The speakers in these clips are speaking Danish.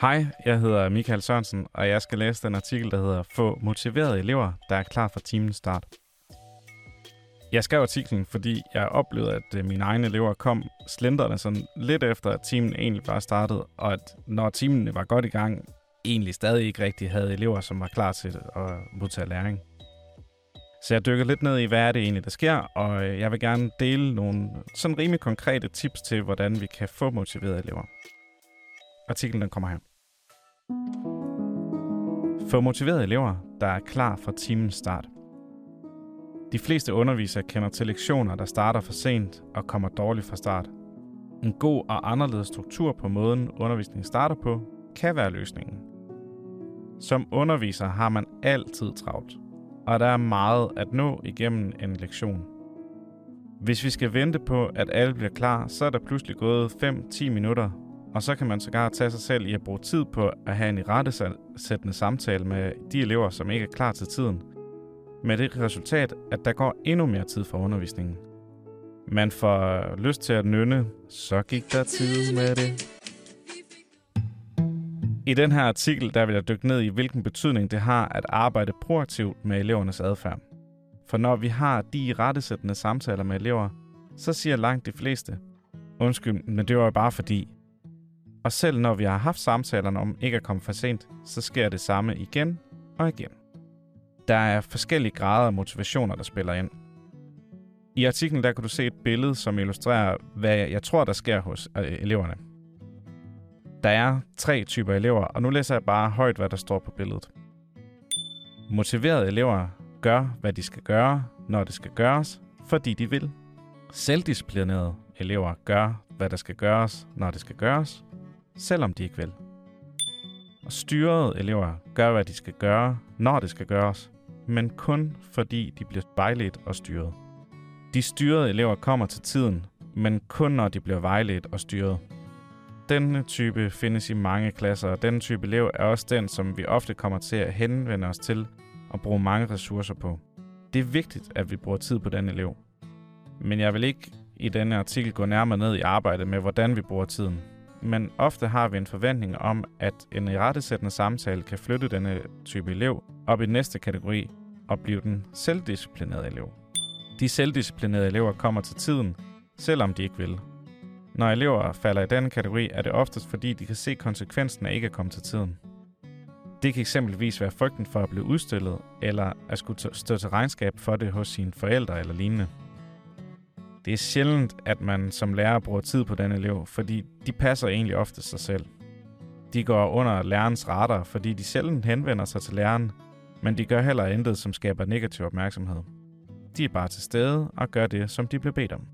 Hej, jeg hedder Michael Sørensen, og jeg skal læse den artikel, der hedder Få motiverede elever, der er klar for timens start. Jeg skrev artiklen, fordi jeg oplevede, at øh, mine egne elever kom slenderne sådan lidt efter, at timen egentlig var startet, og at når timen var godt i gang, egentlig stadig ikke rigtig havde elever, som var klar til at modtage læring. Så jeg dykker lidt ned i, hvad er det egentlig, der sker, og øh, jeg vil gerne dele nogle sådan rimelig konkrete tips til, hvordan vi kan få motiverede elever. Artiklen kommer her. Få motiverede elever, der er klar fra timens start. De fleste undervisere kender til lektioner, der starter for sent og kommer dårligt fra start. En god og anderledes struktur på måden, undervisningen starter på, kan være løsningen. Som underviser har man altid travlt, og der er meget at nå igennem en lektion. Hvis vi skal vente på, at alle bliver klar, så er der pludselig gået 5-10 minutter, og så kan man sågar tage sig selv i at bruge tid på at have en rettesættende samtale med de elever, som ikke er klar til tiden. Med det resultat, at der går endnu mere tid for undervisningen. Man får lyst til at nynne, så gik der tid med det. I den her artikel der vil jeg dykke ned i, hvilken betydning det har at arbejde proaktivt med elevernes adfærd. For når vi har de rettesættende samtaler med elever, så siger langt de fleste, undskyld, men det var jo bare fordi. Og selv når vi har haft samtalerne om ikke at komme for sent, så sker det samme igen og igen. Der er forskellige grader af motivationer, der spiller ind. I artiklen der kan du se et billede, som illustrerer, hvad jeg tror, der sker hos øh, eleverne. Der er tre typer elever, og nu læser jeg bare højt, hvad der står på billedet. Motiverede elever gør, hvad de skal gøre, når det skal gøres, fordi de vil. Selvdisciplinerede elever gør, hvad der skal gøres, når det skal gøres, selvom de ikke vil. Og styrede elever gør, hvad de skal gøre, når det skal gøres, men kun fordi de bliver vejledt og styret. De styrede elever kommer til tiden, men kun når de bliver vejledt og styret. Denne type findes i mange klasser, og denne type elev er også den, som vi ofte kommer til at henvende os til og bruge mange ressourcer på. Det er vigtigt, at vi bruger tid på den elev. Men jeg vil ikke i denne artikel gå nærmere ned i arbejdet med, hvordan vi bruger tiden. Men ofte har vi en forventning om, at en rettesættende samtale kan flytte denne type elev op i næste kategori og blive den selvdisciplinerede elev. De selvdisciplinerede elever kommer til tiden, selvom de ikke vil. Når elever falder i denne kategori, er det oftest fordi, de kan se konsekvensen af ikke at komme til tiden. Det kan eksempelvis være frygten for at blive udstillet, eller at skulle stå til regnskab for det hos sine forældre eller lignende. Det er sjældent, at man som lærer bruger tid på den elev, fordi de passer egentlig ofte sig selv. De går under lærerens radar, fordi de sjældent henvender sig til læreren, men de gør heller intet, som skaber negativ opmærksomhed. De er bare til stede og gør det, som de bliver bedt om.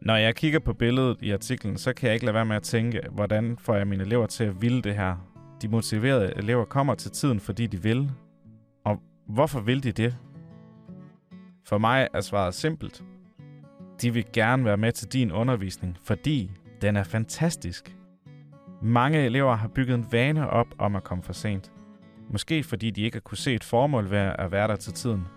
Når jeg kigger på billedet i artiklen, så kan jeg ikke lade være med at tænke, hvordan får jeg mine elever til at ville det her? De motiverede elever kommer til tiden, fordi de vil. Og hvorfor vil de det? For mig er svaret simpelt. De vil gerne være med til din undervisning, fordi den er fantastisk. Mange elever har bygget en vane op om at komme for sent. Måske fordi de ikke har kunne se et formål ved at være der til tiden –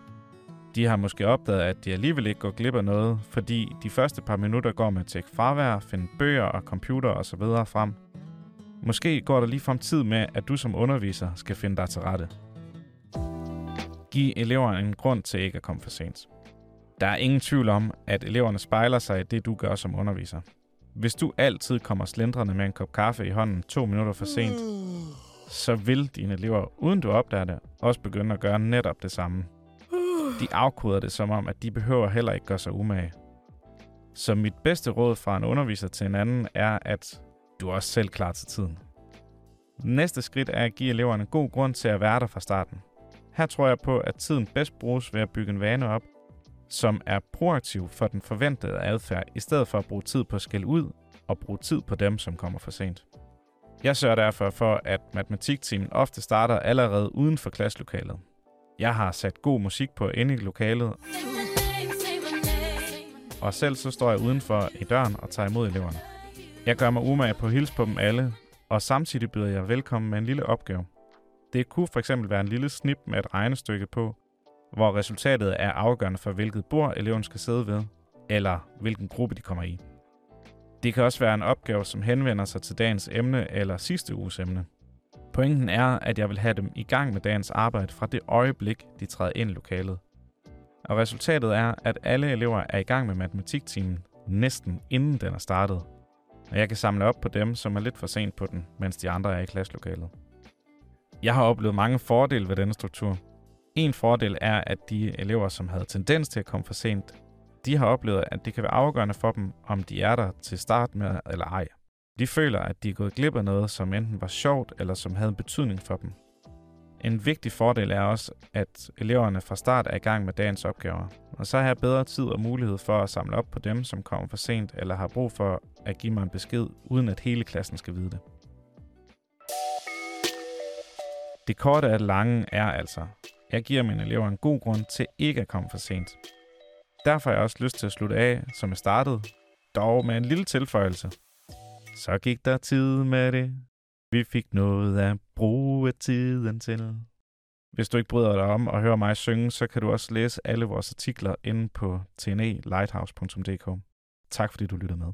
de har måske opdaget, at de alligevel ikke går glip af noget, fordi de første par minutter går med at tjekke fravær, finde bøger og computer osv. frem. Måske går der lige frem tid med, at du som underviser skal finde dig til rette. Giv eleverne en grund til ikke at komme for sent. Der er ingen tvivl om, at eleverne spejler sig i det, du gør som underviser. Hvis du altid kommer slendrende med en kop kaffe i hånden to minutter for sent, så vil dine elever, uden du opdager det, også begynde at gøre netop det samme de afkoder det som om, at de behøver heller ikke gøre sig umage. Så mit bedste råd fra en underviser til en anden er, at du er også selv klar til tiden. Næste skridt er at give eleverne god grund til at være der fra starten. Her tror jeg på, at tiden bedst bruges ved at bygge en vane op, som er proaktiv for den forventede adfærd, i stedet for at bruge tid på at skælde ud og bruge tid på dem, som kommer for sent. Jeg sørger derfor for, at matematikteamen ofte starter allerede uden for klasselokalet. Jeg har sat god musik på inde i lokalet, og selv så står jeg udenfor i døren og tager imod eleverne. Jeg gør mig umage på at hilse på dem alle, og samtidig byder jeg velkommen med en lille opgave. Det kunne for eksempel være en lille snip med et regnestykke på, hvor resultatet er afgørende for, hvilket bord eleven skal sidde ved, eller hvilken gruppe de kommer i. Det kan også være en opgave, som henvender sig til dagens emne eller sidste uges emne. Pointen er, at jeg vil have dem i gang med dagens arbejde fra det øjeblik, de træder ind i lokalet. Og resultatet er, at alle elever er i gang med matematiktimen næsten inden den er startet. Og jeg kan samle op på dem, som er lidt for sent på den, mens de andre er i klasselokalet. Jeg har oplevet mange fordele ved denne struktur. En fordel er, at de elever, som havde tendens til at komme for sent, de har oplevet, at det kan være afgørende for dem, om de er der til start med eller ej. De føler, at de er gået glip af noget, som enten var sjovt eller som havde en betydning for dem. En vigtig fordel er også, at eleverne fra start er i gang med dagens opgaver, og så har jeg bedre tid og mulighed for at samle op på dem, som kommer for sent eller har brug for at give mig en besked, uden at hele klassen skal vide det. Det korte af det lange er altså, jeg giver mine elever en god grund til ikke at komme for sent. Derfor har jeg også lyst til at slutte af, som jeg startede, dog med en lille tilføjelse. Så gik der tid med det. Vi fik noget at bruge tiden til. Hvis du ikke bryder dig om at høre mig synge, så kan du også læse alle vores artikler inde på tnelighthouse.dk. Tak fordi du lyttede med.